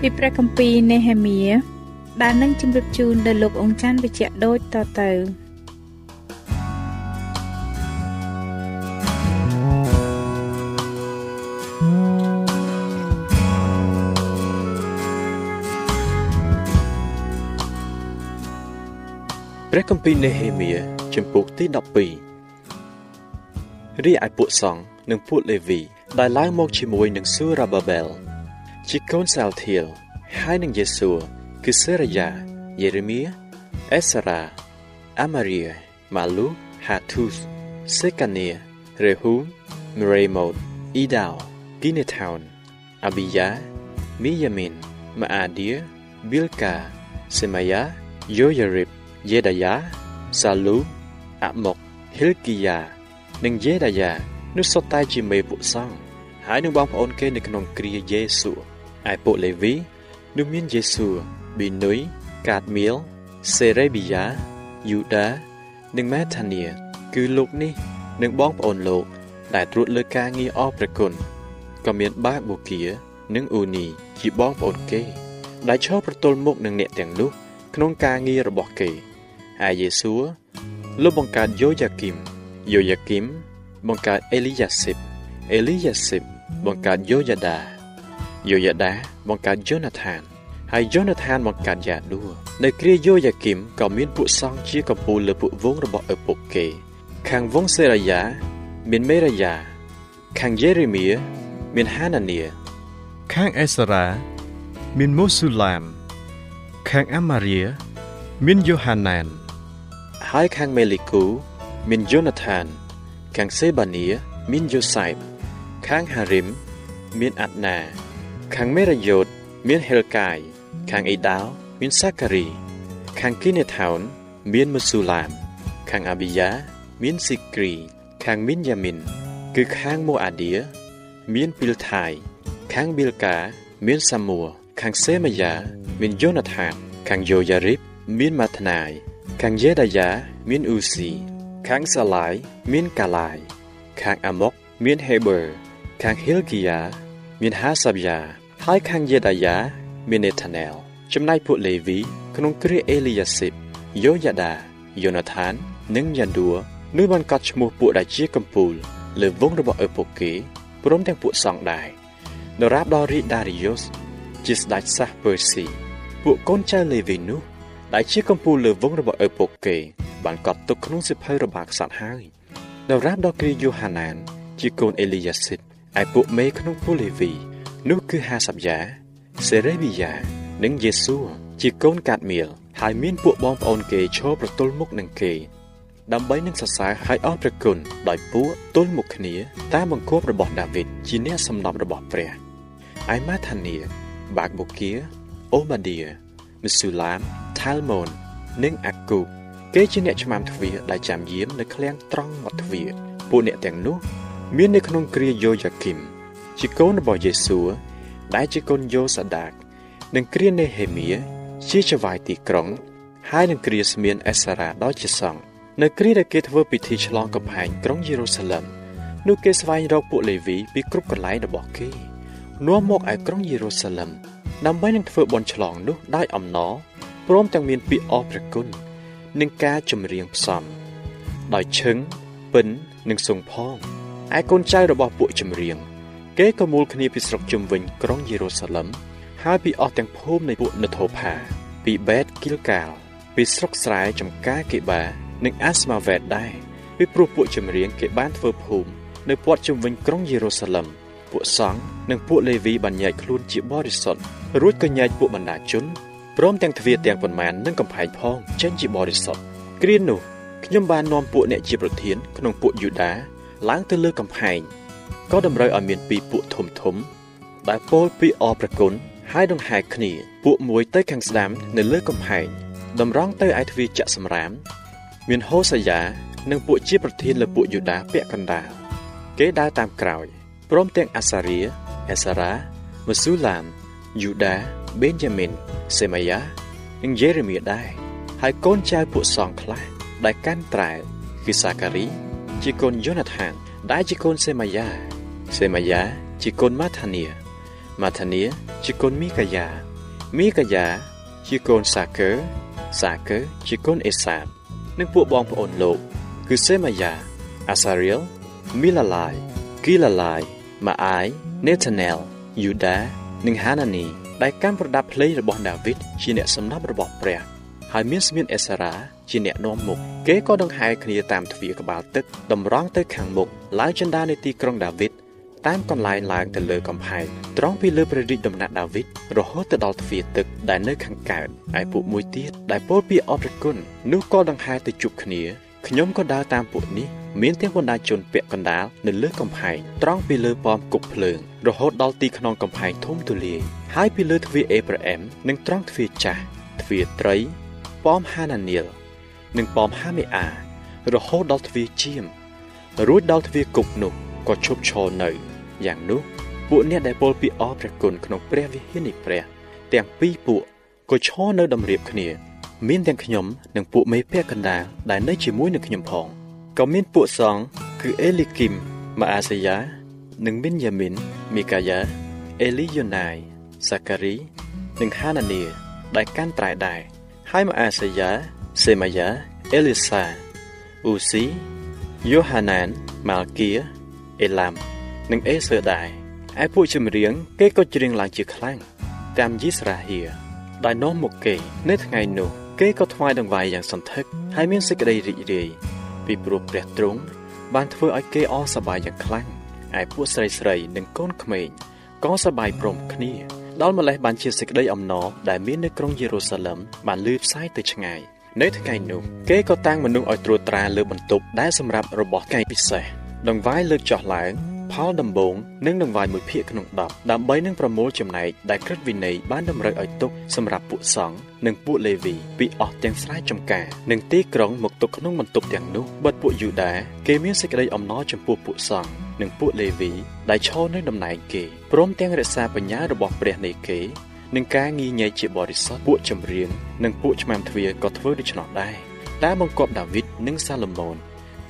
ពីព្រះគម្ពីរនេហេមៀដែលនឹងជម្រាបជូនដល់លោកអង្ចាន់វិជ្ជៈដូចតទៅព្រះគម្ពីរនេហេមៀជំពូកទី12រីឯពួកសង្ឃនិងពួកលេវីដែលឡើងមកជាមួយនឹងស៊ូរ៉ាបាបែល ជាកូនសាល់ធៀលហើយនឹងយេស៊ូគឺសេរាយ៉ាយេរេមៀអេសារ៉ាអាម៉ារីម៉ាលូហាទូសសេកានីរេហ៊ូមមរេម៉ូតអ៊ីដាវគីនេថោនអាប៊ីយ៉ាមីយ៉ាមីនម៉ាអាឌៀប៊ីលកាសេម៉ាយ៉ាយូយ៉ារីបយេដាយ៉ាសាលូអាម៉ុកហិលគីយ៉ានិងយេដាយ៉ានោះសុទ្ធតែជាមេពួកសង្ឃហើយនឹងបងប្អូនគេនៅក្នុងគ្រាយេស៊ូ ឯពួកលេវីនោះមានយេស៊ូប៊ីនុយកាតមៀលសេរេប៊ីយ៉ាយូដានិងម៉ាថានីគឺលោកនេះនិងបងប្អូនលោក ដែលត្រួតលើការងារអរព្រះគុណក៏មានបាបូគៀនិងអ៊ូនីជាបងប្អូនគេ ដែលឈរប្រទល់មុខនឹងអ្នកទាំងនោះ ក្នុងការងាររបស់គេហើយយេស៊ូលោកបង្កើតយូយ៉ាគីមយូយ៉ាគីមបង្កើតអេលីយ៉ាស៊ីបអេលីយ៉ាស៊ីបបង្កើតយូយ៉ាដា យូយ៉ាដាបង្កើតយូណាថានហើយយូណាថានបង្កើតយ៉ាឌូនៅគ្រាយូយ៉ាគីមក៏មានពួកសង្ឃជាកំពូលលើពួកវងរបស់ឪពុកគេ ខាងវងសេរាយ៉ាមានមេរាយ៉ាខាងយេរេមៀមានហានានីខាងអេសារ៉ាមានម៉ូស៊ូឡាមខាងអាម៉ារីមានយូហាណានហើយខាងមេលីគូមានយូណាថានខាងសេបានីមានយូសៃបខាងហារីមមានអាត់ណា ខាងមេរយ៉ូតមានហេលកាយខាងអ៊ីដាវមានសាការី ខាងគីនេថោនមានមូស៊ូឡាម ខាងអាប៊ីយ៉ាមានស៊ីគ្រីខាងមីនយ៉ាមីនគឺខាងម៉ូអាឌៀមានពីលថៃខាងប៊ីលកាមានសាមួខាងសេម៉ាយ៉ាមានយូណាថានខាងយូយ៉ារីបមានម៉ាថ្នាយខាងយេដាយ៉ាមានអ៊ូស៊ីខាងសាឡាយមានកាឡាយខាងអាម៉ុកមានហេបឺខាងហីលគីយ៉ាមានហាសាបយ៉ា ហើយខាងយេដាយ៉ាមាននេថាណែលចំណែកពួកលេវី ក្នុងគ្រាអេលីយ៉ាស៊ីបយូយ៉ាដាយូណាថាន និងយ៉ាឌួនោះបានកត់ឈ្មោះពួកដែលជាកំពូលលើវងរបស់ឪពុកគេព្រមទាំងពួកសង្ឃដែរដរាបដល់រាជដារីយ៉ូសជាស្ដេចសាសពឺស៊ីពួកកូនចៅលេវីនោះដែលជាកំពូលលើវងរបស់ឪពុកគេបានកត់ទុកក្នុងសិភៅរបស់ក្សត្រហើយដរាបដល់គ្រាយូហាណាន ជាកូនអេលីយ៉ាស៊ីបឯពួកមេក្នុងពួកលេវី នោះគឺហាសាប់យ៉ាសេរេប៊ីយ៉ានិងយេស៊ូជាកូនកាតមៀលហើយមានពួកបងប្អូនគេឈរប្រទល់មុខនឹងគេ ដើម្បីនឹងសរសើរឲ្យអរព្រះគុណដោយពួកទល់មុខគ្នា តាមបង្គាប់របស់ដាវីតជាអ្នកសំណប់របស់ព្រះឯម៉ាថានីបាក់បូគៀអូម៉ាឌីមស៊ូឡាមថាល់ម៉ូននិងអាគូគេជាអ្នកឆ្មាំទ្វារដែលចាំយាមនៅឃ្លាំងត្រង់មាត់ទ្វារពួកអ្នកទាំងនោះ មាននៅក្នុងគ្រាយូយ៉ាគីម ជាកូនរបស់យេស៊ូដែលជាកូនយូសាដាកនិងគ្រានេហេមៀជាចវាយទីក្រុង ហើយនឹងគ្រាស្មៀនអេសារ៉ាដល់ជាសង្ឃនៅគ្រាដែលគេធ្វើពិធីឆ្លងកំផែងក្រុងយេរូសាឡឹមនោះគេស្វែងរកពួកលេវីពីគ្រប់កន្លែងរបស់គេនាំមកឯក្រុងយេរូសាឡឹមដើម្បីនឹងធ្វើបន់ឆ្លងនោះដោយអំណរព្រមទាំងមានពាក្យអរព្រះគុណនិងការចម្រៀងផ្សំដោយឈឹងពិននិងសុងផងឯកូនចៅរបស់ពួកចម្រៀង គេក៏មូលគ្នាពីស្រុកជុំវិញក្រុងយេរូសាឡឹមហើយពីអស់ទាំងភូមិនៃពួកនធោផាពីបេតគីលកាលពីស្រុកស្រែចំការកេបា និងអាស្មាវេតដែរពីព្រោះពួកចម្រៀងគេបានធ្វើភូមិនៅព័ទ្ធជុំវិញក្រុងយេរូសាឡឹមពួកសង្ឃនិងពួកលេវីបានញែកខ្លួនជាបរិសុទ្ធរួចក៏ញែកពួកបណ្ដាជនព្រមទាំងទ្វារទាំងប៉ុន្មាននិងកំផែងផងចេញជាបរិសុទ្ធគ្រានោះខ្ញុំបាននាំពួកអ្នកជាប្រធានក្នុងពួកយូដាឡើងទៅលើកំផែង ក៏តម្រូវឲ្យមានពីរពួកធំធំ ដែលពោលពីអប្រគុណហើយដង្ហែគ្នា ពួកមួយទៅខាងស្ដាំនៅលើកំផែងតម្រង់ទៅឯទ្វារចាក់សម្រាម មានហូសាយ៉ានិងពួកជាប្រធានលើពួកយូដាពាក់កណ្ដាលគេដើរតាមក្រោយព្រមទាំងអាសារៀអេសារ៉ាម៉ូស៊ូឡាមយូដាបេនយ៉ាមីនសេម៉ាយ៉ានិងយេរេមៀដែរហើយកូនចៅពួកសងខ្លះដែលកាន់ត្រែគឺសាការី ជាកូនយូណាថានដែលជាកូនសេម៉ាយ៉ា សេម៉ាយ៉ាជាកូនម៉ាថានីម៉ាថានីជាកូនមីកាយ៉ាមីកាយ៉ាជាកូនសាកើសាកើជាកូនអេសាបនិងពួកបងប្អូនលោក គឺសេម៉ាយ៉ាអាសារៀលមីឡាឡាយគីឡាឡាយម៉ាអាយនេថាណែលយូដានិងហានានីដែលកាន់ប្រដាប់ភ្លេងរបស់ដាវីតជាអ្នកសម្ដាប់របស់ព្រះហើយមានស្មៀនអេសារ៉ាជាអ្នកនាំមុខគេក៏ដង្ហែគ្នាតាមទ្វារក្បាលទឹកតម្រង់ទៅខាងមុខឡើងចិន្តានៃទីក្រុងដាវីត តាមកន្លែងឡើងទៅលើកំផែងត្រង់ពីលើព្រះរាជដំណាក់ដាវីតរហូតទៅដល់ទ្វារទឹកដែលនៅខាងកើតឯពួកមួយទៀតដែលពោលពីអរព្រគុណនោះក៏ដង្ហែទៅជួបគ្នាខ្ញុំក៏ដើរតាមពួកនេះមានទាំងបណ្ដាជនពាក់កណ្ដាលនៅលើកំផែងត្រង់ពីលើប៉មគប់ភ្លើងរហូតដល់ទីខ្នងកំផែងធំទូលាយហើយពីលើទ្វារអេប្រាអែមនិងត្រង់ទ្វារចាស់ទ្វារត្រីប៉មហានានីលនិងប៉មហាមេអារហូតដល់ទ្វារជាមរួចដល់ទ្វារគប់នោះក៏ឈប់ឈរនៅ យ៉ាងនោះពួកអ្នកដែលពោលពីអរព្រះគុណក្នុងព្រះវិហារនៃព្រះ ទាំងពីរពួកក៏ឈរនៅតម្រៀបគ្នា មានទាំងខ្ញុំនិងពួកមេភ័ក្តិកណ្ដាលដែលនៅជាមួយនឹងខ្ញុំផងក៏មានពួកសង្ឃគឺអេលីគីមម៉ាអាសាយ៉ានិងមីនយ៉ាមីនមីកាយ៉ាអេលីយ៉ូណៃសាការីនិងហានានីដែលកាន់ត្រៃដែរហើយម៉ាអាសាយ៉ាសេម៉ាយ៉ាអេលីសាអ៊ូស៊ីយូហាណានម៉ាល់គៀអេឡាំ និងអេសឺដែរឯពួកចម្រៀងគេក៏ច្រៀងឡើងជាខ្លាំងតាមយីស្រាហៀដែលនាំមកគេ នៅថ្ងៃនោះគេក៏ថ្វាយដង្វាយយ៉ាងសន្ធឹកហើយមានសេចក្តីរីករាយពីព្រោះព្រះទ្រង់បានធ្វើឲ្យគេអសប្បាយយ៉ាងខ្លាំងឯពួកស្រីស្រីនិងកូនក្មេងក៏សប្បាយព្រមគ្នាដល់ម្លេះបានជាសេចក្តីអំណរដែលមាននៅក្រុងយេរូសាឡឹមបានលឺផ្សាយទៅឆ្ងាយនៅថ្ងៃនោះគេក៏តាំងមនុស្សឲ្យត្រួតត្រាលើបន្ទប់ដែលសម្រាប់របស់ថ្ងៃពិសេសដង្វាយលើកចុះឡើង ផលដំបងនិងដង្វាយមួយភាគក្នុង10ដើម្បីនឹងប្រមូលចំណែកដែលក្រឹតវិន័យបានតម្រូវឲ្យទុកសម្រាប់ពួកសង្ឃនិងពួកលេវីពីអស់ទាំងស្រែចម្ការនិងទីក្រុងមកទុកក្នុងបន្ទប់ទាំងនោះបាត់ពួកយូដាគេមានសេចក្តីអំណរចំពោះពួកសង្ឃនិងពួកលេវីដែលឈរនៅតំណែងគេព្រមទាំងរក្សាបញ្ញារបស់ព្រះនៃគេនឹងការងាយញែកជាបរិសុទ្ធពួកចម្រៀងនិងពួកឆ្មាំទ្វារក៏ធ្វើដូច្នោះដែរតែបង្គាប់ដាវីតនិងសាឡូមោន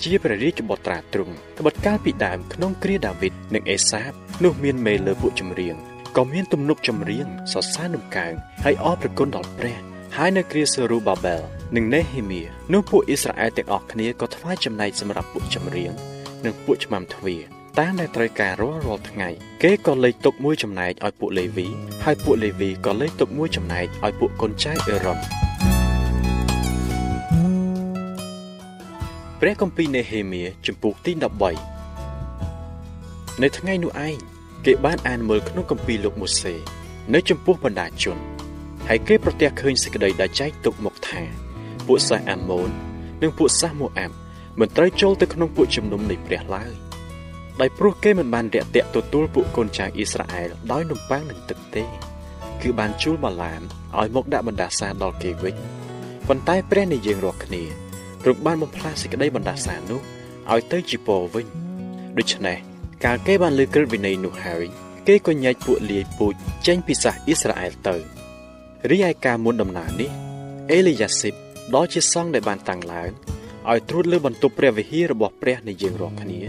ជាព្រះរាជបុត្រាទ្រង់ក្បត់កាលពីដើមក្នុងគ្រាដាវីតនិងអេសាបនោះមានមេលើពួកចម្រៀងក៏មានទំនុកចម្រៀងសរសើរនឹងកើងហើយអរព្រគុណដល់ព្រះហើយនៅគ្រាសេរូបាបែលនិងនេហេមៀនោះពួកអ៊ីស្រាអែលទាំងអស់គ្នាក៏ថ្វាយចំណែកសម្រាប់ពួកចម្រៀងនិងពួកឆ្មាំទ្វារតាមដែលត្រូវការរាល់រាល់ថ្ងៃគេក៏លេខទុកមួយចំណែកឲ្យពួកលេវីហើយពួកលេវីក៏លេខទុកមួយចំណែកឲ្យពួកកូនចៅអេរ៉ុន ព្រះគម្ពីរនេហេមៀជំពូកទី13នៅថ្ងៃនោះឯងគេបានអានមើលក្នុងគម្ពីរលោកម៉ូសេនៅចំពោះបណ្ដាជនហើយគេប្រទះឃើញសេចក្តីដែលចែកទុកមកថាពួកសាសអាម៉ូននិងពួកសាសម៉ូអាប់មិនត្រូវចូលទៅក្នុងពួកជំនុំនៃព្រះឡើយដោយព្រោះគេមិនបានរាក់ទាក់ទទួលពួកកូនចៅអ៊ីស្រាអែលដោយនំប៉័ងនិងទឹកទេ គឺបានជួលបាឡាមឲ្យមកដាក់បណ្ដាសាដល់គេវិញប៉ុន្តែព្រះនៃយើងរាល់គ្នា ទ្រង់បានបំផ្លាញសេចក្តីបណ្ដាសានោះឲ្យទៅជាពរវិញដូច្នេះកាលគេបានលើក្រឹតវិន័យនោះហើយគេក៏ញែកពួកលាយពូជចេញពីសាសអ៊ីស្រាអែលទៅរីឯការមុនដំណើរនេះអេលីយ៉ាស៊ីបដ៏ជាសង្ឃដែលបានតាំងឡើងឲ្យត្រួតលើបន្ទប់ព្រះវិហាររបស់ព្រះនៃយើងរាល់គ្នា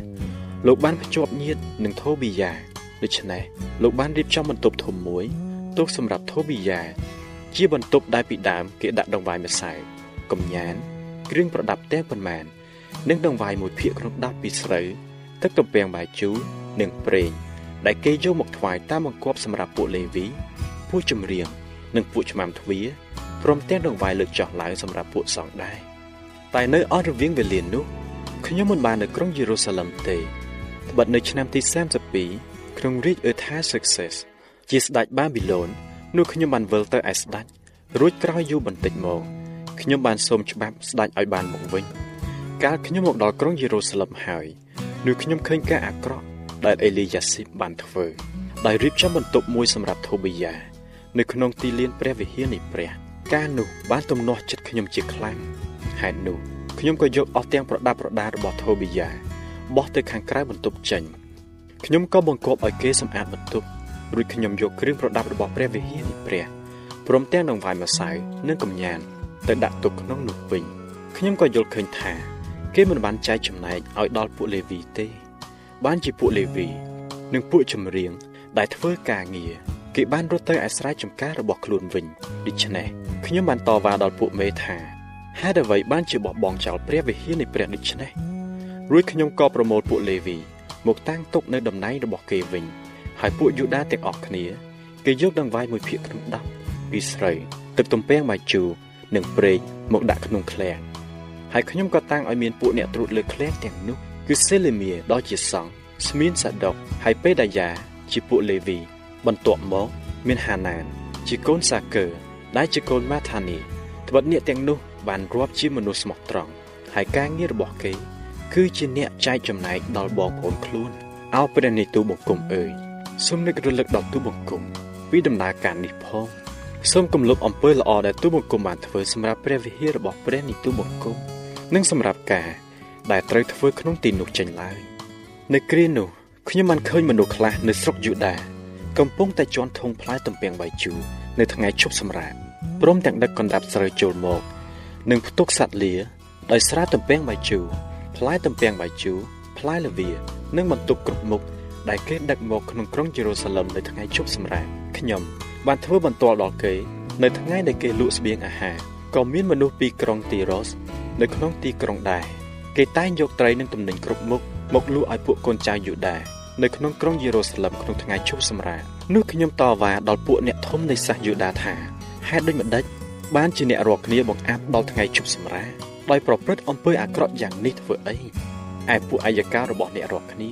លោកបានភ្ជាប់ញាតនឹងថូប៊ីយ៉ាដូច្នេះលោកបានរៀបចំបន្ទប់ធំមួយទុកសម្រាប់ថូប៊ីយ៉ាជាបន្ទប់ដែលពីដើមគេដាក់ដង្វាយម្សៅកំញាន គ្រឿងប្រដាប់ទាំងប៉ុន្មាននិងដង្វាយមួយភាគក្នុង10ពីស្រូវទឹកទំពាំងបាយជូរនិងប្រេងដែលគេយកមកថ្វាយតាមបង្គាប់សម្រាប់ពួកលេវីពួកចម្រៀងនិងពួកឆ្មាំទ្វារព្រមទាំងដង្វាយលើកចុះឡើងសម្រាប់ពួកសង្ឃដែរតែនៅអស់រវាងវេលានោះខ្ញុំមិនបាននៅក្រុងយេរូសាឡឹមទេត្បិតនៅឆ្នាំទី32ក្នុងរាជអឺថាសឹកសេសជាស្ដេចបាប៊ីឡូននោះខ្ញុំបានវិលទៅឯស្ដេចរួចក្រោយយូរបន្តិចមក ខ្ញុំបានសូមច្បាប់ស្ដេចឲ្យបានមកវិញកាលខ្ញុំមកដល់ក្រុងយេរូសាឡឹមហើយនោះខ្ញុំឃើញការអាក្រក់ដែលអេលីយ៉ាស៊ីបបានធ្វើដោយរៀបចំបន្ទប់មួយសម្រាប់ថូប៊ីយ៉ានៅក្នុងទីលានព្រះវិហារនៃព្រះ ការនោះបានទំនាស់ចិត្តខ្ញុំជាខ្លាំងហេតុនោះខ្ញុំក៏យកអស់ទាំងប្រដាប់ប្រដារបស់ថូប៊ីយ៉ាបោះទៅខាងក្រៅបន្ទប់ចេញខ្ញុំក៏បង្គាប់ឲ្យគេសម្អាតបន្ទប់រួចខ្ញុំយកគ្រឿងប្រដាប់របស់ព្រះវិហារនៃព្រះព្រមទាំងដង្វាយម្សៅនិងកំញាន ទៅដាក់ទុកក្នុងនោះវិញខ្ញុំក៏យល់ឃើញថា គេមិនបានចែកចំណែកឲ្យដល់ពួកលេវីទេ បានជាពួកលេវីនិងពួកចម្រៀងដែលធ្វើការងារគេបានរត់ទៅឯស្រែចម្ការរបស់ខ្លួនវិញដូច្នេះខ្ញុំបានតវ៉ាដល់ពួកមេថាហេតុអ្វីបានជាបោះបង់ចោលព្រះវិហារនៃព្រះដូច្នេះរួចខ្ញុំក៏ប្រមូលពួកលេវីមកតាំងទុកនៅតំណែងរបស់គេវិញ ហើយពួកយូដាទាំងអស់គ្នា គេយកដង្វាយមួយភាគក្នុង10ពីស្រូវទឹកទំពាំងបាយជូរ និងប្រេងមកដាក់ក្នុងឃ្លាំងហើយខ្ញុំក៏តាំងឲ្យមានពួកអ្នកត្រួតលើឃ្លាំងទាំងនោះគឺសេលេមៀដ៏ជាសង្ឃស្មៀនសាដុកហើយពេដាយ៉ាជាពួកលេវី បន្ទាប់មកមានហាណាន ជាកូនសាកើ ដែលជាកូនម៉ាថានីត្បិតអ្នកទាំងនោះបានរាប់ជាមនុស្សស្មោះត្រង់ហើយការងាររបស់គេ គឺជាអ្នកចែកចំណែកដល់បងប្អូនខ្លួនអោព្រះនិទូបង្គំអើយសូមនឹករលឹកដល់ទូបង្គំពីដំណើរការនេះផង សូមគំលប់អំពើល្អដែលទូបង្គំបានធ្វើសម្រាប់ព្រះវិហាររបស់ព្រះនិទូបង្គំនិងសម្រាប់ការដែលត្រូវធ្វើក្នុងទីនោះចេញឡើយនៅគ្រានោះខ្ញុំបានឃើញមនុស្សខ្លះនៅស្រុកយូដាកំពុងតែជន់ធុងផ្លែទំពាំងបាយជូរនៅថ្ងៃឈប់សម្រាកព្រមទាំងដឹកកណ្ដាប់ស្រូវចូលមកនិងផ្ទុកសัตว์លាដោយស្រាទំពាំងបាយជូរផ្លែទំពាំងបាយជូរផ្លែលាវា និងបន្ទុកគ្រប់មុខដែលគេដឹកមកក្នុងក្រុងយេរូសាឡឹមនៅថ្ងៃឈប់សម្រាកខ្ញុំ បានធ្វើបន្ទាល់ដល់គេ នៅថ្ងៃដែលគេលក់ស្បៀងអាហារក៏មានមនុស្សពីក្រុងទីរ៉ូសនៅក្នុងទីក្រុងដែរគេតែងយកត្រីនិងទំនិញគ្រប់មុខមកលក់ឲ្យពួកកូនចៅយូដានៅក្នុងក្រុងយេរូសាឡឹមក្នុងថ្ងៃឈប់សម្រាកនោះខ្ញុំតវ៉ាដល់ពួកអ្នកធំនៃសាសយូដាថាហេតុដូចម្ដេចបានជាអ្នករាល់គ្នាបង្អាប់ដល់ថ្ងៃឈប់សម្រាកដោយប្រព្រឹត្តអំពើអាក្រក់យ៉ាងនេះធ្វើអីឯពួកអាយការបស់អ្នករាល់គ្នា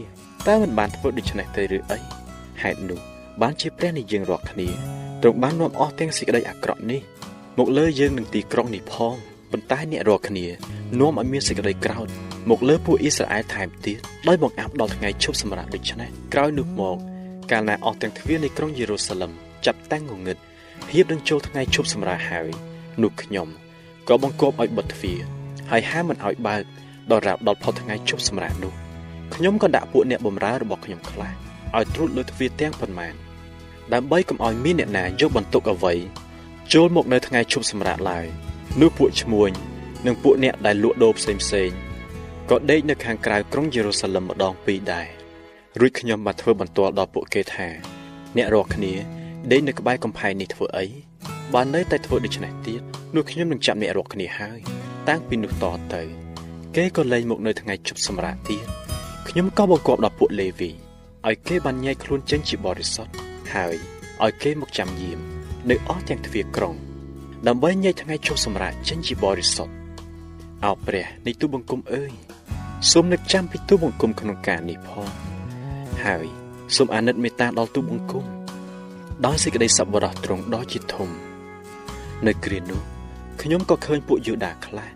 តើមិនបានធ្វើដូច្នេះទេឬអីហេតុនោះបានជាព្រះនៃយើងរាល់គ្នា ទ្រង់បាននាំអស់ទាំងសេចក្តីអាក្រក់នេះមកលើយើងនឹងទីក្រុងនេះផងប៉ុន្តែអ្នករាល់គ្នានាំឲ្យមានសេចក្តីក្រោធមកលើពួកអ៊ីស្រាអែលថែមទៀតដោយបង្អាប់ដល់ថ្ងៃឈប់សម្រាកដូច្នេះក្រោយនោះមកកាលណាអស់ទាំងទ្វារនៃក្រុងយេរូសាឡឹមចាប់តាំងងងឹតហៀបនឹងចូលថ្ងៃឈប់សម្រាកហើយនោះខ្ញុំក៏បង្គាប់ឲ្យបិទទ្វារហើយហាមមិនឲ្យបើកដល់រាបដល់ផុតថ្ងៃឈប់សម្រាកនោះខ្ញុំក៏ដាក់ពួកអ្នកបម្រើរបស់ខ្ញុំខ្លះឲ្យត្រួតលើទ្វារទាំងប៉ុន្មាន ដើម្បីកុំឲ្យមានអ្នកណាយកបន្ទុកអ្វីចូលមកនៅថ្ងៃឈប់សម្រាកឡើយនោះពួកឈ្មួញនិងពួកអ្នកដែលលក់ដូរផ្សេងផ្សេងក៏ដេកនៅខាងក្រៅក្រុងយេរូសាឡឹមម្ដងពីរដែររួចខ្ញុំបានធ្វើបន្ទាល់ដល់ពួកគេថា អ្នករាល់គ្នាដេកនៅក្បែរកំផែងនេះធ្វើអីបើនៅតែធ្វើដូច្នេះទៀតនោះខ្ញុំនឹងចាប់អ្នករាល់គ្នាហើយ តាំងពីនោះតទៅ គេក៏លែងមកនៅថ្ងៃជប់សម្រាប់ទៀតខ្ញុំក៏បង្គាប់ដល់ពួកលេវីឲ្យគេបានញែកខ្លួនចេញជាបរិសុទ្ធ ហើយឲ្យគេមកចាំយាម នៅអស់ទាំងទ្វារក្រុង ដើម្បីញែកថ្ងៃជប់សម្រាប់ចេញជាបរិសុទ្ធអោព្រះនៃទូបង្គំអើយសូមនឹកចាំពីទូបង្គំក្នុងការនេះផងហើយសូមអាណិតមេត្តាដល់ទូបង្គំដោយសេចក្តីសប្បុរសទ្រង់ដ៏ជាធំ នៅគ្រានោះខ្ញុំក៏ឃើញពួកយូដាខ្លះ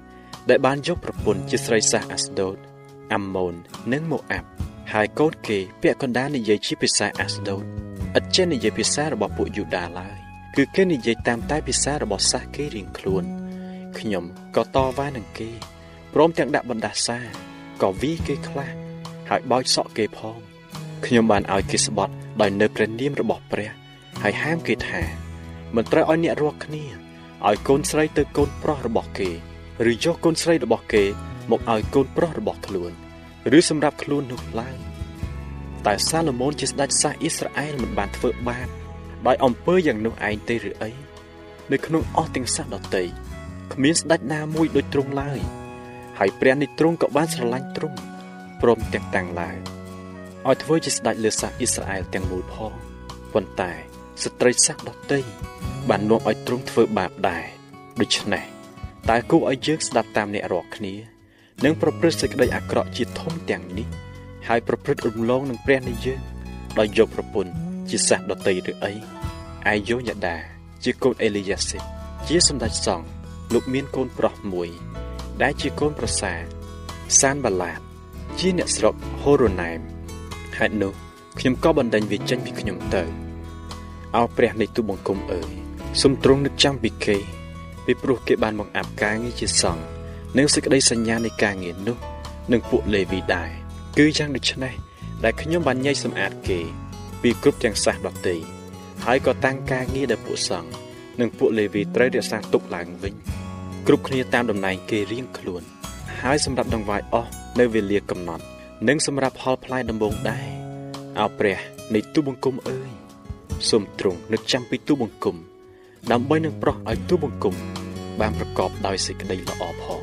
ដែលបានយកប្រពន្ធជាស្រីសាសអាស្ដូតអាម៉ូននិងម៉ូអាប់ហើយកូនគេពាក់កណ្ដាលនិយាយជាភាសាអាស្ដូត ឥតចេះនិយាយភាសារបស់ពួកយូដាឡើយគឺគេនិយាយតាមតែភាសារបស់សាសគេរៀងខ្លួនខ្ញុំក៏តវ៉ានឹងគេព្រមទាំងដាក់បណ្ដាសាក៏វីគេខ្លះហើយបោចសក់គេផងខ្ញុំបានឲ្យគេស្បត់ដោយនៅព្រះនាមរបស់ព្រះហើយហាមគេថាមិនត្រូវឲ្យអ្នករាល់គ្នាឲ្យកូនស្រីទៅកូនប្រុសរបស់គេឬយកកូនស្រីរបស់គេមកឲ្យកូនប្រុសរបស់ខ្លួន ឬសម្រាប់ខ្លួននោះឡើយ តែសាឡូមោនជាស្ដេចសាសអ៊ីស្រាអែលមិនបានធ្វើបាបដោយអំពើយ៉ាងនោះឯងទេឬអីនៅក្នុងអស់ទាំងសាសដតីគ្មានស្ដេចណាមួយដូចទ្រង់ឡើយហើយព្រះនេះទ្រង់ក៏បានស្រឡាញ់ទ្រង់ព្រមទាំងតាំងឡើងឲ្យធ្វើជាស្ដេចលើសាសអ៊ីស្រាអែលទាំងមូលផងប៉ុន្តែស្ត្រីសាសដតីបាននាំឲ្យទ្រង់ធ្វើបាបដែរដូច្នេះតើគួរឲ្យយើងស្ដាប់តាមអ្នករាល់គ្នា និងប្រព្រឹត្តសេចក្តីអាក្រក់ជាធំទាំងនេះ ហើយប្រព្រឹត្តរំលងនឹងព្រះនៃយើងដោយយកប្រពន្ធជាសាសដតីឬអីអាយូយ៉ាដា ជាកូនអេលីយ៉ាសេជាសម្ដេចសង្ឃលោកមានកូនប្រុសមួយ ដែលជាកូនប្រសាសានបាឡាត ជាអ្នកស្រុកហូរ៉ូណែមហេតុនោះខ្ញុំក៏បណ្ដេញវាចេញពីខ្ញុំទៅអោព្រះនៃទូបង្គំអើយសូមទ្រង់នឹកចាំពីគេពីព្រោះគេបានបង្អាប់ការងារជាសង្ឃនិងសេចក្តីសញ្ញានៃការងារនោះនឹងពួកលេវីដែរ គឺយ៉ាងដូចនេះដែលខ្ញុំបានញែកសម្អាតគេ ពីគ្រប់ទាំងសាសដតីហើយក៏តាំងការងារដល់ពួកសង្ឃនិងពួកលេវីត្រូវរក្សាទុកឡើងវិញគ្រប់គ្នាតាមតំណែងគេរៀងខ្លួន ហើយសម្រាប់ដង្វាយអស់នៅវេលាកំណត់ និងសម្រាប់ផលផ្លែដំបងដែរអោព្រះនៃទូបង្គំអើយសូមទ្រង់នឹកចាំពីទូបង្គំដើម្បីនឹងប្រោះឲ្យទូបង្គំបានប្រកបដោយសេចក្តីល្អផង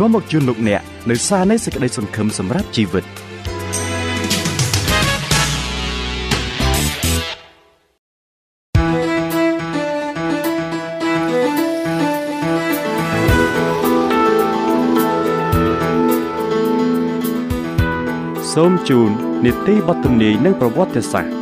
នាំមកជូនលោកអ្នកនៅសារនៃសេចក្តីសង្ឃឹមសម្រាប់ជីវិត។សូមជូននីតិបទទំនាយនិងប្រវត្តិសាស្ត្រ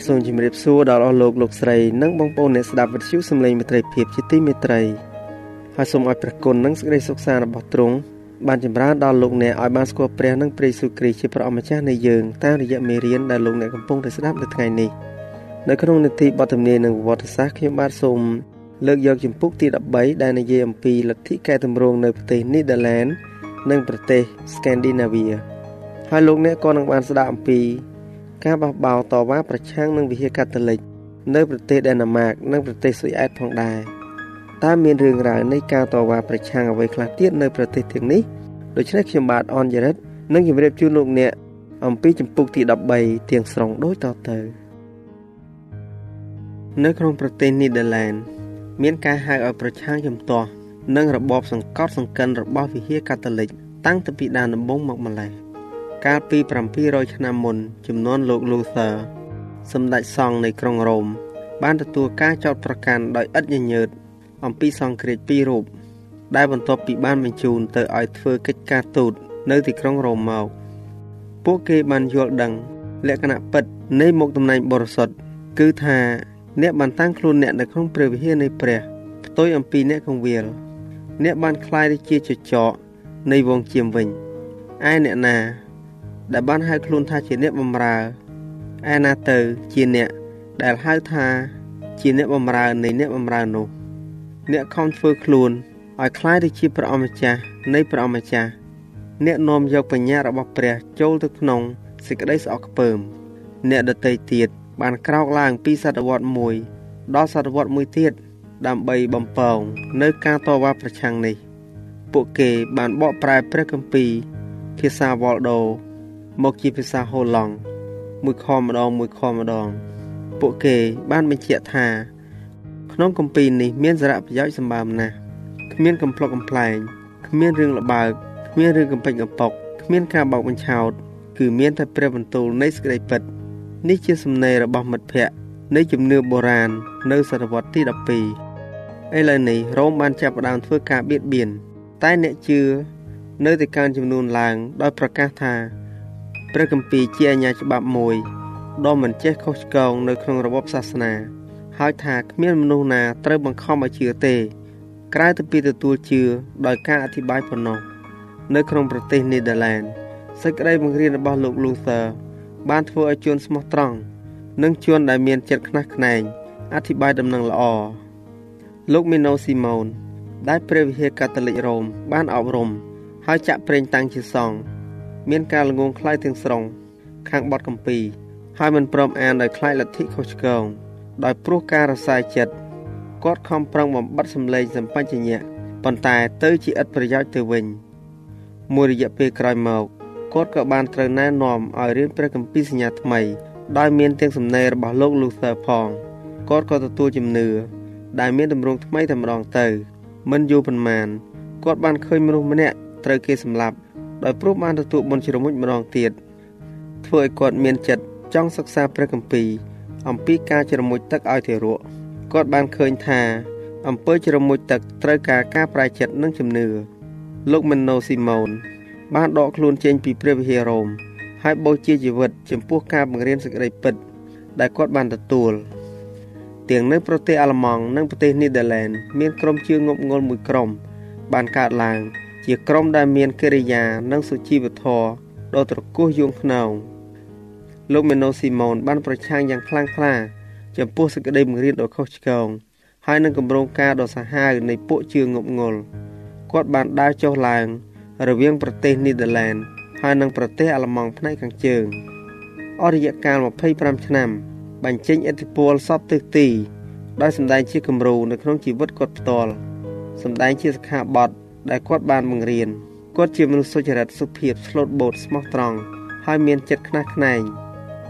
បាទសូមជម្រាបសួរដល់អស់លោកលោកស្រីនិងបងប្អូនអ្នកស្ដាប់វិទ្យុសំឡេងមិត្តភាពជាទីមេត្រីហើយសូមឲ្យព្រះគុណនិងសេចក្តីសុខសាន្តរបស់ទ្រង់បានចម្រើនដល់លោកអ្នកឲ្យបានស្គាល់ព្រះនិងព្រះយេស៊ូវគ្រីស្ទជាព្រះអម្ចាស់នៃយើងតាមរយៈមេរៀនដែលលោកអ្នកកំពុងតែស្ដាប់នៅថ្ងៃនេះនៅក្នុងនីតិបទទំនាយនិងប្រវត្តិសាស្ត្រខ្ញុំបាទសូមលើកយកជំពូកទី13ដែលនិយាយអំពីលទ្ធិកែតម្រង់នៅប្រទេសនីដាឡែននិងប្រទេស Scandinavia ហើយលោកអ្នកក៏នឹងបានស្ដាប់អំពី ការបះបោរតវ៉ាប្រឆាំងនឹងវិហារកាតូលិកនៅប្រទេសដេណាម៉ាក និងប្រទេសស៊ុយអែតផងដែរតើមានរឿងរ៉ាវនៃការតវ៉ាប្រឆាំងអ្វីខ្លះទៀតនៅប្រទេសទាំងនេះដូច្នេះខ្ញុំបាទអនយរិតនឹងជម្រាបជូនលោកអ្នកអំពីចម្ពោះទី13ទាំងស្រុងដូចតទៅ នៅក្នុងប្រទេសនីដាឡែនមានការហៅឲ្យប្រឆាំងជំទាស់នឹងរបបសង្កត់សង្កិនរបស់វិហារកាតូលិកតាំងពីដើមដំបូងមកម្លេះ កាលពី700ឆ្នាំមុនចំនួនលោក Luther សម្ដេចសង្ឃនៃក្រុងរ៉ូមបានទទួលការចោទប្រកាន់ដោយឥតញញើតអំពីសង្គ្រាចពីររូបដែលបន្ទាប់ពីបានបញ្ជូនទៅឲ្យធ្វើកិច្ចការទូតនៅទីក្រុងរ៉ូមមកពួកគេបានយល់ដឹង លក្ខណៈពិតនៃមុខតំណែងបរិសុទ្ធគឺថាអ្នកបានតាំងខ្លួនអ្នកនៅក្នុងព្រះវិហារនៃព្រះផ្ទុយអំពីអ្នកកងវិលអ្នកបានคล้ายទៅជាចចកនៃវងជៀមវិញឯអ្នកណា ដែលបានហៅខ្លួនថាជាអ្នកបម្រើឯណាទៅជាអ្នកដែលហៅថាជាអ្នកបម្រើនៃអ្នកបម្រើនោះអ្នកខំធ្វើខ្លួនឲ្យคล้ายទៅជាព្រះអម្ចាស់នៃព្រះអម្ចាស់អ្នកនាំយកបញ្ញារបស់ព្រះចូលទៅក្នុងសេចក្តីស្អប់ខ្ពើមអ្នកដតីទៀតបានក្រោកឡើងពីសតវត្ស1ដល់សតវត្ស1ទៀតដើម្បីបំពងនៅការតវ៉ាប្រឆាំងនេះ ពួកគេបានបកប្រែព្រះគម្ពីរភាសាវ៉លដូ មកជាភាសាហូឡង់មួយខម្ដងមួយខម្ដង ពួកគេបានបញ្ជាក់ថា ក្នុងគម្ពីរនេះមានសារៈប្រយោជន៍សម្បើមណាស់គ្មានកំប្លុកកំ pl ែងគ្មានរឿងល្បើកគ្មានរឿងកំពេញកំប៉ុកគ្មានការបោកបញ្ឆោត គឺមានតែព្រះបន្ទូលនៃសេចក្តីពិតនេះជាសំណេររបស់មិត្តភ័ក្តិនៃជំនឿបុរាណនៅសតវត្សទី12ឥឡូវនេះរ៉ូមបានចាប់ផ្ដើមធ្វើការបៀតបៀនតែអ្នកជឿនៅតែកើនចំនួនឡើងដោយប្រកាសថា ព្រះគម្ពីរជាអាញាច្បាប់មួយដ៏មិនចេះខុសឆ្គងនៅក្នុងរបបសាសនា ហើយថាគ្មានមនុស្សណាត្រូវបង្ខំឲ្យជឿទេ ក្រៅទៅពីទទួលជឿដោយការអធិប្បាយប៉ុណ្ណោះនៅក្នុងប្រទេសនីដាឡែនសេចក្តីបង្រៀនរបស់លោក Luther បានធ្វើឲ្យជនស្មោះត្រង់និងជនដែលមានចិត្តខ្នះខ្នែងអធិប្បាយដំណឹងល្អលោកមីណូស៊ីម៉ូនដែលព្រះវិហារកាតូលិករ៉ូមបានអប់រំហើយចាក់ប្រេងតាំងជាសង្ឃ មានការល្ងងខ្លៅទាំងស្រុងខាងបទកម្ពីហើយមិនព្រមអានដោយខ្លាចលទ្ធិខុសឆ្គងដោយព្រោះការរសាយចិត្តគាត់ខំប្រឹងបំបត្តិសម្លេងសម្បញ្ញៈប៉ុន្តែទៅជាឥតប្រយោជន៍ទៅវិញមួយរយៈពេលក្រោយមកគាត់ក៏បានត្រូវណែនាំឲ្យរៀនព្រះគម្ពីរសញ្ញាថ្មី ដោយមានទាំងសំណេររបស់លោក Luther ផងគាត់ក៏ទទួលជំនឿដែលមានទម្រង់ថ្មីតែម្ដងទៅ មិនយូរប៉ុន្មានគាត់បានឃើញមនុស្សម្នាក់ត្រូវគេសម្លាប់ ដោយព្រោះបានទទួលបុណ្យជ្រមុជម្ដងទៀតធ្វើឲ្យគាត់មានចិត្តចង់សិក្សាព្រះគម្ពីរអំពីការជ្រមុជទឹកឲ្យទារកគាត់បានឃើញថាអំពើជ្រមុជទឹកត្រូវការការប្រែចិត្តនិងជំនឿលោកមិនណូស៊ីម៉ូនបានដកខ្លួនចេញពីព្រះវិហាររ៉ូមហើយបូជាជីវិតចំពោះការបង្រៀនសេចក្តីពិត ដែលគាត់បានទទួលទាំងនៅប្រទេសអាល្លឺម៉ង់និងប្រទេសនីដាឡែនមានក្រុមជឿងប់ងល់មួយក្រុមបានកើតឡើង ជាក្រុមដែលមានកិរិយានិងសុជីវធម៌ដ៏ត្រគោះយងខ្នងលោកមេណូស៊ីម៉ូនបានប្រឆាំងយ៉ាងខ្លាំងក្លាចំពោះសេចក្តីបង្រៀនដ៏ខុសឆ្គងហើយនឹងគម្រោងការដ៏សាហាវនៃពួកជឿងប់ងល់គាត់បានដើរចុះឡើង រវាងប្រទេសនីដាឡែនហើយនិងប្រទេសអាល្លឺម៉ង់ផ្នែកខាងជើងអស់រយៈកាល25ឆ្នាំ បញ្ចេញឥទ្ធិពលសពទិសទីដោយសម្ដែងជាគំរូនៅក្នុងជីវិតគាត់ផ្ទាល់សម្ដែងជាសិក្ខាបទ ដែលគាត់បានបង្រៀនគាត់ជាមនុស្សសុចរិតសុភាពស្លូតបូតស្មោះត្រង់ហើយមានចិត្តខ្នះខ្នែង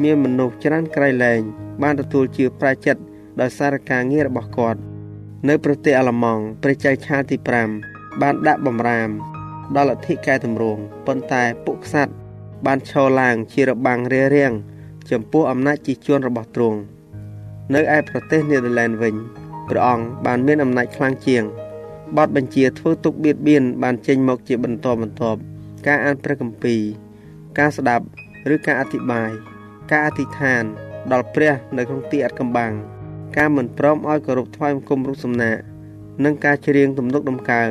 មានមនុស្សច្រើនក្រៃលែងបានទទួលជាប្រាចិត្តដោយសារការងាររបស់គាត់នៅប្រទេសអាល្លឺម៉ង់ព្រះចៅឆាលទី5បានដាក់បំរាម ដល់លទ្ធិកែតម្រង់ប៉ុន្តែពួកក្សត្របានឈរឡើងជារបាំងរារាំងចំពោះអំណាចជិះជាន់របស់ទ្រង់នៅឯប្រទេសនេដាឡែនវិញព្រះអង្គបានមានអំណាចខ្លាំងជាង បទបញ្ជាធ្វើទុកបៀតបៀនបានចេញមកជាបន្តបន្ទាប់ការអានព្រះគម្ពីរការស្ដាប់ឬការអធិប្បាយការអធិដ្ឋាន ដល់ព្រះនៅក្នុងទីអត់កំបាំងការមិនព្រមឲ្យគោរពថ្វាយបង្គំរូបសំណាកនិងការច្រៀងទំនុកដំកើង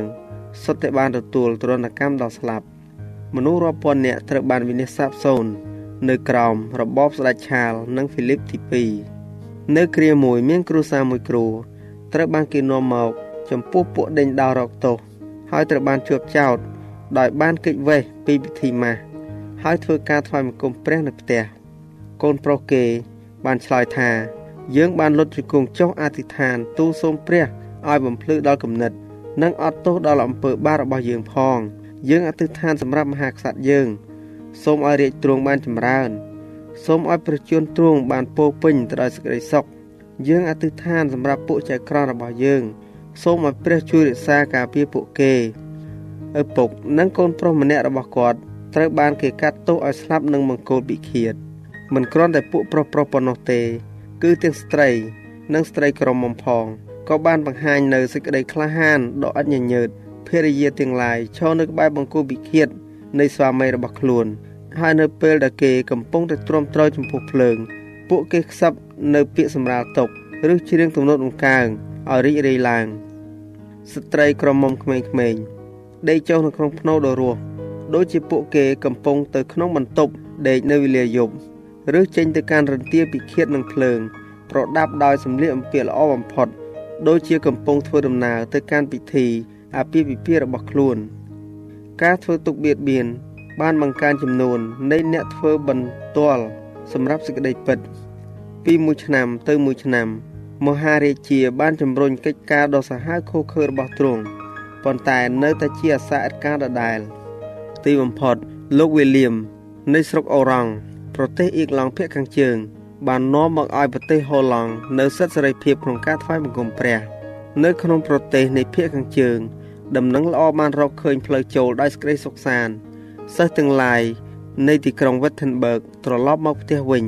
សុទ្ធតែបានទទួលទរណកម្មដល់ស្លាប់មនុស្សរាប់ពាន់នាក់ត្រូវបានវិនិច្ឆ័យសាបសូន្យនៅក្រោមរបបស្ដេចឆាល និងហ្វីលីបទី2នៅគ្រាមួយមានគ្រួសារមួយគ្រួត្រូវបានគេនាំមក ចំពោះពួកដេញដោលរកទោសហើយត្រូវបានជួបចោតដោយបានគេចវេះពីពិធីម៉ាស់ហើយធ្វើការថ្វាយបង្គំព្រះនៅផ្ទះកូនប្រុសគេ បានឆ្លើយថា យើងបានលុតជង្គង់ចុះអធិដ្ឋាន ទូលសូមព្រះឲ្យបំភ្លឺដល់គំនិត និងអត់ទោសដល់អំពើបាបរបស់យើងផង យើងអធិដ្ឋានសម្រាប់មហាក្សត្រយើងសូមឲ្យរាជទ្រង់បានចម្រើនសូមឲ្យប្រជាជនទ្រង់បានពោពេញទៅដោយសេចក្តីសុខយើងអធិដ្ឋានសម្រាប់ពួកចៅក្រមរបស់យើង សូមឲ្យព្រះជួយរក្សាការពារពួកគេឪពុកនិងកូនប្រុសម្នាក់របស់គាត់ត្រូវបានគេកាត់ទោសឲ្យស្លាប់នឹងមង្គលពិឃាតមិនគ្រាន់តែពួកប្រុសប្រុសប៉ុណ្ណោះទេ គឺទាំងស្ត្រី និងស្ត្រីក្រមុំផងក៏បានបង្ហាញនៅសេចក្តីក្លាហានដ៏អត់ញញើតភរិយាទាំងឡាយឈរនៅក្បែរបង្គោលពិឃាតនៃស្វាមីរបស់ខ្លួន ហើយនៅពេលដែលគេកំពុងតែទ្រាំទ្រចំពោះភ្លើង ពួកគេខ្សឹបនៅពាក្យសម្រាលតុកឬច្រៀងទំនុកដំកើងឲ្យរីករាយឡើង ស្ត្រីក្រមុំក្មេងៗដេកចុះនៅក្នុងភ្នូដ៏រស់ដូចជាពួកគេកំពុងទៅក្នុងបន្ទប់ដេកនៅវេលាយប់ឬចេញទៅកាន់រន្ទាពិឃាតនឹងភ្លើង ប្រដាប់ដោយសម្លៀកបំពាក់ល្អបំផុត ដូចជាកំពុងធ្វើដំណើរទៅកាន់ពិធីអាពាហ៍ពិពាហ៍របស់ខ្លួន ការធ្វើទុកបៀតបៀនបានបង្កើនចំនួននៃអ្នកធ្វើបន្ទាល់សម្រាប់សេចក្តីពិតពីមួយឆ្នាំទៅមួយឆ្នាំ មហារាជាបានជំរុញកិច្ចការដ៏សាហាវឃោឃៅរបស់ទ្រង់ប៉ុន្តែនៅតែជាអាសាឥតការដដែល ទីបំផុតលោកវេលៀមនៃស្រុកអូរ៉ង់ប្រទេសអ៊ីកឡង់ភាគខាងជើង បាននាំមកឲ្យប្រទេសហូឡង់នៅសិទ្ធិសេរីភាពក្នុងការថ្វាយបង្គំព្រះនៅក្នុងប្រទេសនៃភាគខាងជើង ដំណឹងល្អបានរកឃើញផ្លូវចូលដោយសេចក្តីសុខសាន្តសិស្សទាំងឡាយនៃទីក្រុង Wittenberg ត្រឡប់មកផ្ទះវិញ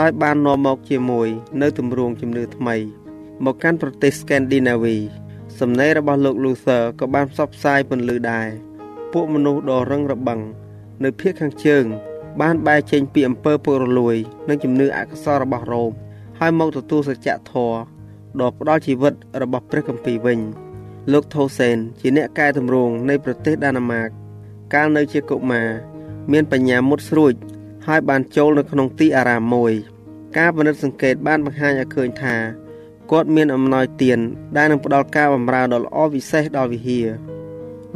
ដោយបាននាំមកជាមួយ នៅទម្រង់ជំនឿថ្មី មកកាន់ប្រទេស Scandinavia សំណេររបស់លោក Luther ក៏បានផ្សព្វផ្សាយពន្លឺដែរពួកមនុស្សដ៏រឹងរឹងនៅភាគខាងជើង បានបែរចេញពីអំពើពុករលួយ និងជំនឿអកុសលរបស់រ៉ូមហើយមកទទួលសច្ចធម៌ដ៏ផ្ដល់ជីវិតរបស់ព្រះគម្ពីរវិញ លោកថូសេន ជាអ្នកកែតម្រង់នៃប្រទេសដាណាម៉ាក កាលនៅជាកុមារមានបញ្ញាមុតស្រួច ហើយបានចូលនៅក្នុងទីអារាមមួយ ការពិនិត្យសង្កេតបានបង្ហាញឲ្យឃើញថាគាត់មានអំណោយទានដែលនឹងផ្ដល់ការបម្រើដ៏ល្អវិសេសដល់វិហារ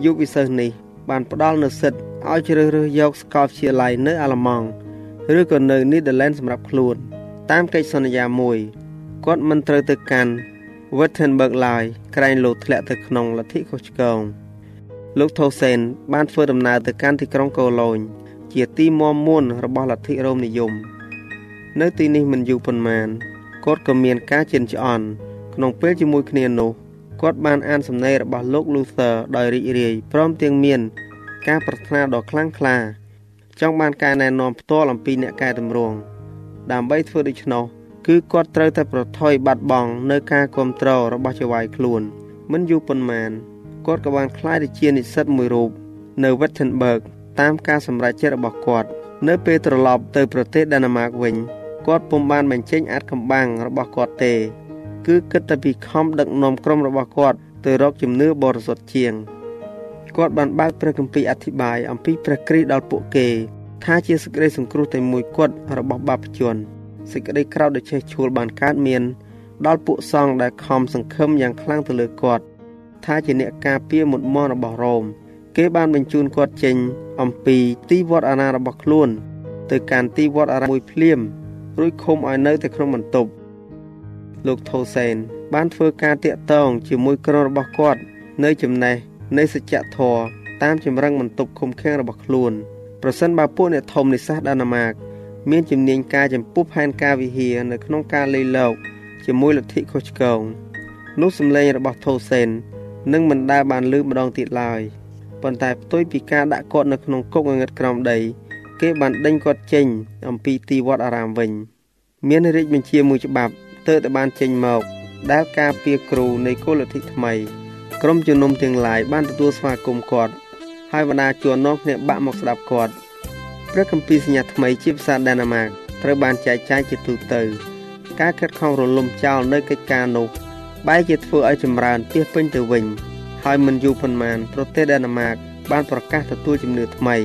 យុវវិសិស្សនេះ បានផ្ដល់នូវសិទ្ធិឲ្យជ្រើសរើសយកសាកលវិទ្យាល័យនៅអាល្លឺម៉ង់ឬក៏នៅនីដឺឡែនសម្រាប់ខ្លួន តាមកិច្ចសន្យាមួយគាត់មិនត្រូវទៅកាន់ Wittenberg ឡើយក្រែងលោធ្លាក់ទៅក្នុងលទ្ធិខុសឆ្គងលោកថូសេនបានធ្វើដំណើរទៅកាន់ទីក្រុងកូឡូញ ជាទីមមមួនរបស់លទ្ធិរ៉ូមនិយម នៅទីនេះមិនយូរប៉ុន្មានគាត់ក៏មានការជឿនច្អន់ក្នុងពេលជាមួយគ្នានោះគាត់បានអានសំណេររបស់លោក Luther ដោយរីករាយព្រមទាំងមាន ការប្រាថ្នាដ៏ខ្លាំងក្លា ចង់បានការណែនាំផ្ទាល់អំពីអ្នកកែតម្រង់ដើម្បីធ្វើដូច្នោះគឺគាត់ត្រូវតែប្រថុយបាត់បង់នៅការគ្រប់គ្រងរបស់ចៅហ្វាយខ្លួនមិនយូរប៉ុន្មានគាត់ក៏បានក្លាយទៅជានិស្សិតមួយរូបនៅ Wittenberg តាមការសម្រេចចិត្តរបស់គាត់នៅពេលត្រឡប់ទៅប្រទេសដាណាម៉ាកវិញគាត់ពុំបានបញ្ចេញអាចកំបាំងរបស់គាត់ទេ គឺគិតតែពីខំដឹកនាំក្រុមរបស់គាត់ទៅរកជំនឿបរិសុទ្ធជាងគាត់បានបើកព្រះគម្ពីរអធិប្បាយអំពីព្រះគ្រីស្ទដល់ពួកគេ ថាជាសេចក្តីសង្គ្រោះតែមួយគត់របស់បាបជនសេចក្តីក្រោធដ៏ឆេះឆួលបានកើតមាន ដល់ពួកសង្ឃដែលខំសង្ឃឹមយ៉ាងខ្លាំងទៅលើគាត់ថាជាអ្នកការពារមុតមមរបស់រ៉ូម គេបានបញ្ជូនគាត់ចេញ អំពីទីវត្តអារាមរបស់ខ្លួន ទៅកាន់ទីវត្តអារាមមួយភ្លាមរួចឃុំឲ្យនៅតែក្នុងបន្ទប់លោកថូសេនបានធ្វើការតាក់ទងជាមួយក្រុមរបស់គាត់ នៅចំណេះនៃសច្ចធម៌តាមចម្រឹងបន្ទប់ឃុំឃាំងរបស់ខ្លួនប្រសិនបើពួកអ្នកធំនិស្សិតដាណាម៉ាក មានជំនាញការចំពោះផែនការវិហារនៅក្នុងការលេីលោកជាមួយលទ្ធិខុសឆ្គងនោះសម្លេងរបស់ថូសេននឹងមិនដែលបានលឺម្ដងទៀតឡើយ ប៉ុន្តែផ្ទុយពីការដាក់គាត់នៅក្នុងគុកងងឹតក្រោមដី គេបានដេញគាត់ចេញ អំពីទីវត្តអារាមវិញ មានរាជបញ្ជាមួយច្បាប់ទើបតែបានចេញមកដែលការពៀគ្រូនៃគោលលទ្ធិថ្មី ក្រុមជំនុំទាំងឡាយបានទទួលស្វាគមន៍គាត់ហើយបណ្ដាជួននាំគ្នាបាក់មកស្ដាប់គាត់ព្រះគម្ពីរសញ្ញាថ្មីជាភាសាដាណាម៉ាកត្រូវបានចែកចាយជាទូទៅ ការខិតខំរលំចោលនៅកិច្ចការនោះបែរជាធ្វើឲ្យចម្រើនទៀសពេញទៅវិញ ហើយមិនយូរប៉ុន្មានប្រទេសដាណាម៉ាក បានប្រកាសទទួលជំនឿថ្មី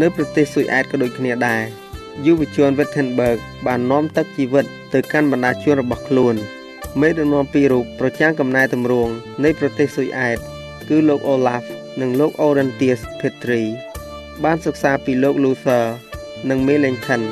នៅប្រទេសស៊ុយអែតក៏ដូចគ្នាដែរយុវជន Wittenberg បាននាំទឹកជីវិតទៅកាន់បណ្ដាជនរបស់ខ្លួនមេដឹកនាំពីររូបប្រចាំកំណែតម្រង់នៃប្រទេសស៊ុយអែតគឺលោក Olaf និងលោក Orontius Petri បានសិក្សាពីលោក Luther និង Melanchthon